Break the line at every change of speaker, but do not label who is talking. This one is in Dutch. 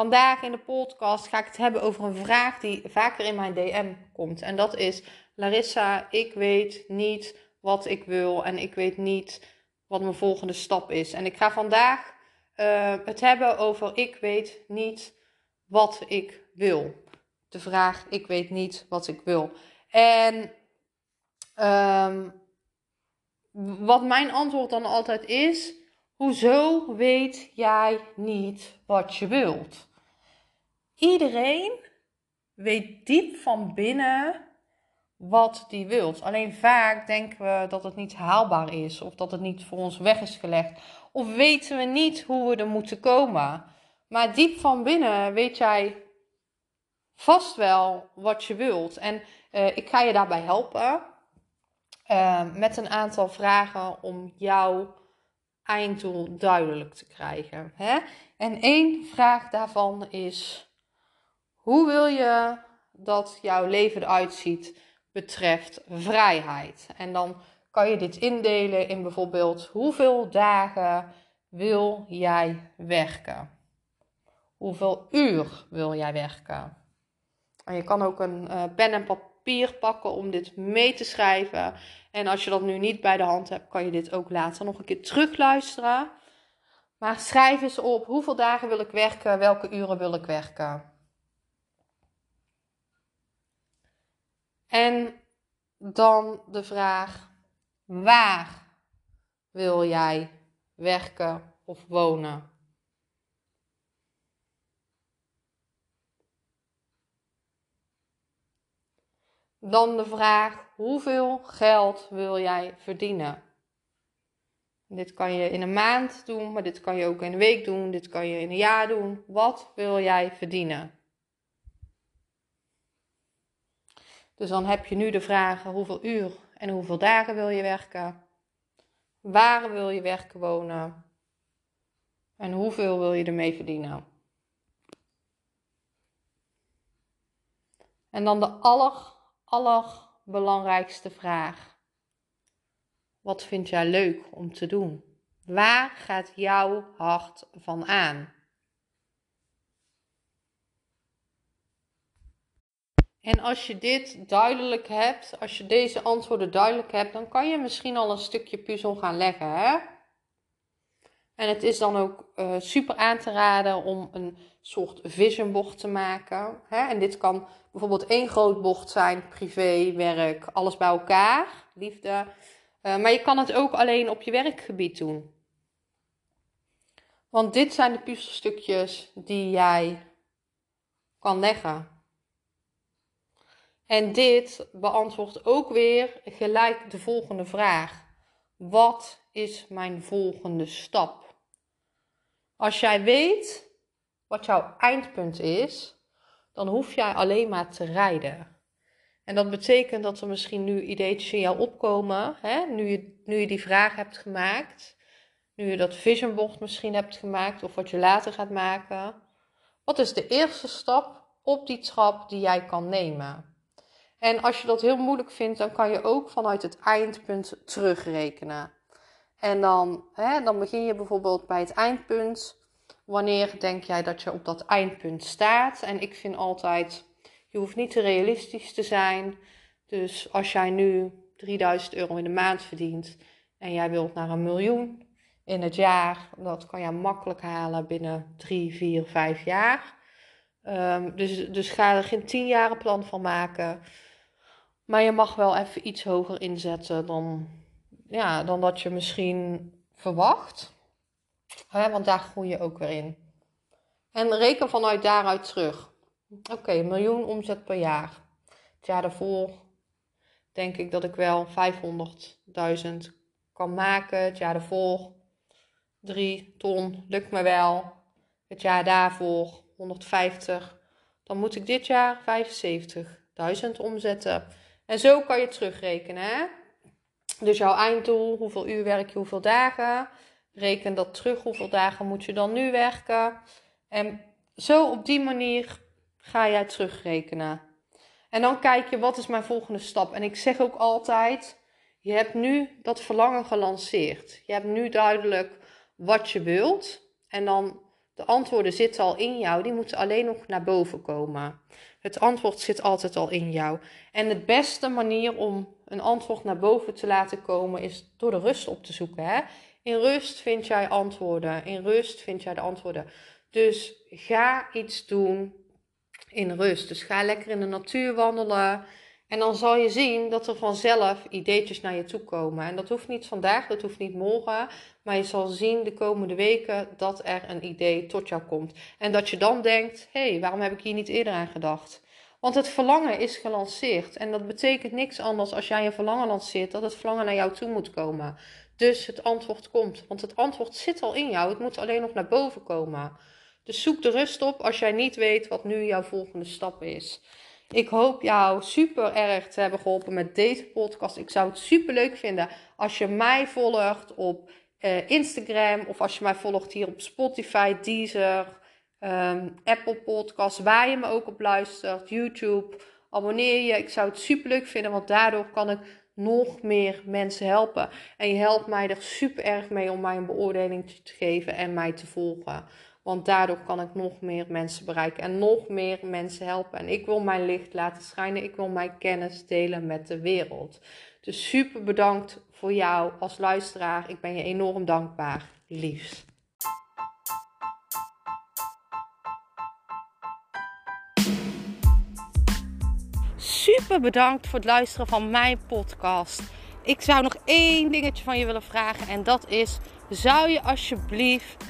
Vandaag in de podcast ga ik het hebben over een vraag die vaker in mijn DM komt. En dat is: Larissa, ik weet niet wat ik wil en ik weet niet wat mijn volgende stap is. En ik ga vandaag uh, het hebben over: ik weet niet wat ik wil. De vraag: ik weet niet wat ik wil. En um, wat mijn antwoord dan altijd is: hoezo weet jij niet wat je wilt? Iedereen weet diep van binnen wat die wilt. Alleen vaak denken we dat het niet haalbaar is of dat het niet voor ons weg is gelegd. Of weten we niet hoe we er moeten komen. Maar diep van binnen weet jij vast wel wat je wilt. En uh, ik ga je daarbij helpen uh, met een aantal vragen om jouw einddoel duidelijk te krijgen. Hè? En één vraag daarvan is hoe wil je dat jouw leven eruit ziet betreft vrijheid? En dan kan je dit indelen in bijvoorbeeld hoeveel dagen wil jij werken? Hoeveel uur wil jij werken? En je kan ook een uh, pen en papier pakken om dit mee te schrijven. En als je dat nu niet bij de hand hebt, kan je dit ook later nog een keer terugluisteren. Maar schrijf eens op hoeveel dagen wil ik werken, welke uren wil ik werken. En dan de vraag: waar wil jij werken of wonen? Dan de vraag: hoeveel geld wil jij verdienen? Dit kan je in een maand doen, maar dit kan je ook in een week doen, dit kan je in een jaar doen. Wat wil jij verdienen? Dus dan heb je nu de vragen hoeveel uur en hoeveel dagen wil je werken? Waar wil je werken wonen? En hoeveel wil je ermee verdienen? En dan de aller, allerbelangrijkste vraag. Wat vind jij leuk om te doen? Waar gaat jouw hart van aan? En als je dit duidelijk hebt, als je deze antwoorden duidelijk hebt, dan kan je misschien al een stukje puzzel gaan leggen. Hè? En het is dan ook uh, super aan te raden om een soort vision bocht te maken. Hè? En dit kan bijvoorbeeld één groot bocht zijn, privé, werk, alles bij elkaar, liefde. Uh, maar je kan het ook alleen op je werkgebied doen. Want dit zijn de puzzelstukjes die jij kan leggen. En dit beantwoordt ook weer gelijk de volgende vraag. Wat is mijn volgende stap? Als jij weet wat jouw eindpunt is, dan hoef jij alleen maar te rijden. En dat betekent dat er misschien nu ideetjes in jou opkomen, hè? Nu, je, nu je die vraag hebt gemaakt, nu je dat vision board misschien hebt gemaakt of wat je later gaat maken. Wat is de eerste stap op die trap die jij kan nemen? En als je dat heel moeilijk vindt, dan kan je ook vanuit het eindpunt terugrekenen. En dan, hè, dan begin je bijvoorbeeld bij het eindpunt. Wanneer denk jij dat je op dat eindpunt staat? En ik vind altijd, je hoeft niet te realistisch te zijn. Dus als jij nu 3000 euro in de maand verdient en jij wilt naar een miljoen in het jaar, dat kan je makkelijk halen binnen 3, 4, 5 jaar. Um, dus, dus ga er geen 10 jaren plan van maken. Maar je mag wel even iets hoger inzetten dan, ja, dan dat je misschien verwacht. Hè, want daar groei je ook weer in. En reken vanuit daaruit terug. Oké, okay, miljoen omzet per jaar. Het jaar daarvoor denk ik dat ik wel 500.000 kan maken. Het jaar daarvoor 3 ton, lukt me wel. Het jaar daarvoor 150. Dan moet ik dit jaar 75.000 omzetten. En zo kan je terugrekenen. Dus jouw einddoel, hoeveel uur werk je, hoeveel dagen. Reken dat terug, hoeveel dagen moet je dan nu werken. En zo op die manier ga jij terugrekenen. En dan kijk je, wat is mijn volgende stap? En ik zeg ook altijd, je hebt nu dat verlangen gelanceerd. Je hebt nu duidelijk wat je wilt. En dan de antwoorden zitten al in jou, die moeten alleen nog naar boven komen. Het antwoord zit altijd al in jou. En de beste manier om een antwoord naar boven te laten komen is door de rust op te zoeken. Hè? In rust vind jij antwoorden. In rust vind jij de antwoorden. Dus ga iets doen in rust. Dus ga lekker in de natuur wandelen. En dan zal je zien dat er vanzelf ideetjes naar je toe komen. En dat hoeft niet vandaag, dat hoeft niet morgen. Maar je zal zien de komende weken dat er een idee tot jou komt. En dat je dan denkt: hé, hey, waarom heb ik hier niet eerder aan gedacht? Want het verlangen is gelanceerd. En dat betekent niks anders als jij een verlangen lanceert, dat het verlangen naar jou toe moet komen. Dus het antwoord komt. Want het antwoord zit al in jou. Het moet alleen nog naar boven komen. Dus zoek de rust op als jij niet weet wat nu jouw volgende stap is. Ik hoop jou super erg te hebben geholpen met deze podcast. Ik zou het super leuk vinden als je mij volgt op uh, Instagram of als je mij volgt hier op Spotify, Deezer, um, Apple Podcasts, waar je me ook op luistert, YouTube. Abonneer je. Ik zou het super leuk vinden, want daardoor kan ik nog meer mensen helpen. En je helpt mij er super erg mee om mij een beoordeling te geven en mij te volgen. Want daardoor kan ik nog meer mensen bereiken en nog meer mensen helpen. En ik wil mijn licht laten schijnen. Ik wil mijn kennis delen met de wereld. Dus super bedankt voor jou als luisteraar. Ik ben je enorm dankbaar. Liefs. Super bedankt voor het luisteren van mijn podcast. Ik zou nog één dingetje van je willen vragen en dat is: zou je alsjeblieft